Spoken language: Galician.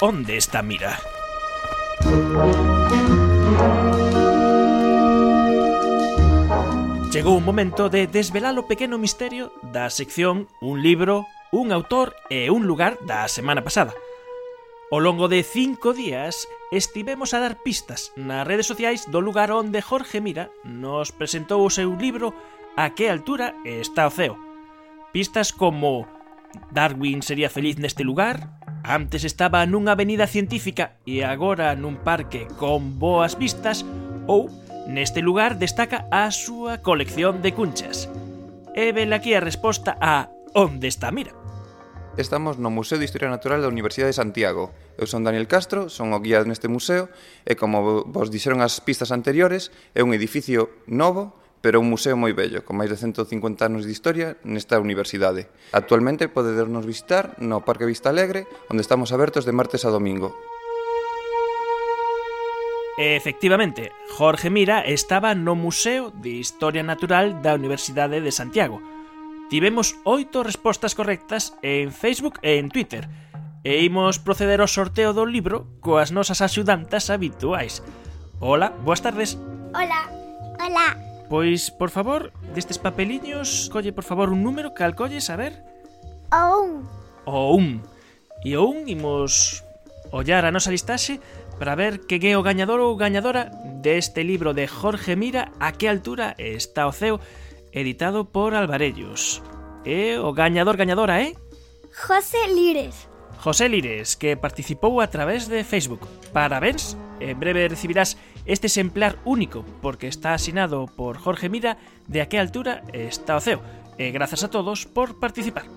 onde está Mira. Chegou o momento de desvelar o pequeno misterio da sección Un libro, un autor e un lugar da semana pasada. Ao longo de cinco días estivemos a dar pistas nas redes sociais do lugar onde Jorge Mira nos presentou o seu libro A que altura está o ceo. Pistas como Darwin sería feliz neste lugar, Antes estaba nunha avenida científica e agora nun parque con boas vistas ou neste lugar destaca a súa colección de cunchas. E vel aquí a resposta a Onde está Mira? Estamos no Museo de Historia Natural da Universidade de Santiago. Eu son Daniel Castro, son o guía neste museo e como vos dixeron as pistas anteriores, é un edificio novo pero un museo moi bello, con máis de 150 anos de historia nesta universidade. Actualmente podedernos visitar no Parque Vista Alegre, onde estamos abertos de martes a domingo. Efectivamente, Jorge Mira estaba no Museo de Historia Natural da Universidade de Santiago. Tivemos oito respostas correctas en Facebook e en Twitter, e imos proceder ao sorteo do libro coas nosas axudantas habituais. Hola, boas tardes. Hola, hola. Pois, por favor, destes papeliños, colle por favor un número cal colles, a ver. O un. O un. E o un imos ollar a nosa listaxe para ver que é o gañador ou gañadora deste libro de Jorge Mira A que altura está o ceo editado por Alvarellos. E o gañador gañadora é... Eh? José Lires. José Lires, que participou a través de Facebook. Parabéns en breve recibirás este exemplar único porque está asinado por Jorge Mira de a que altura está o ceo. E grazas a todos por participar.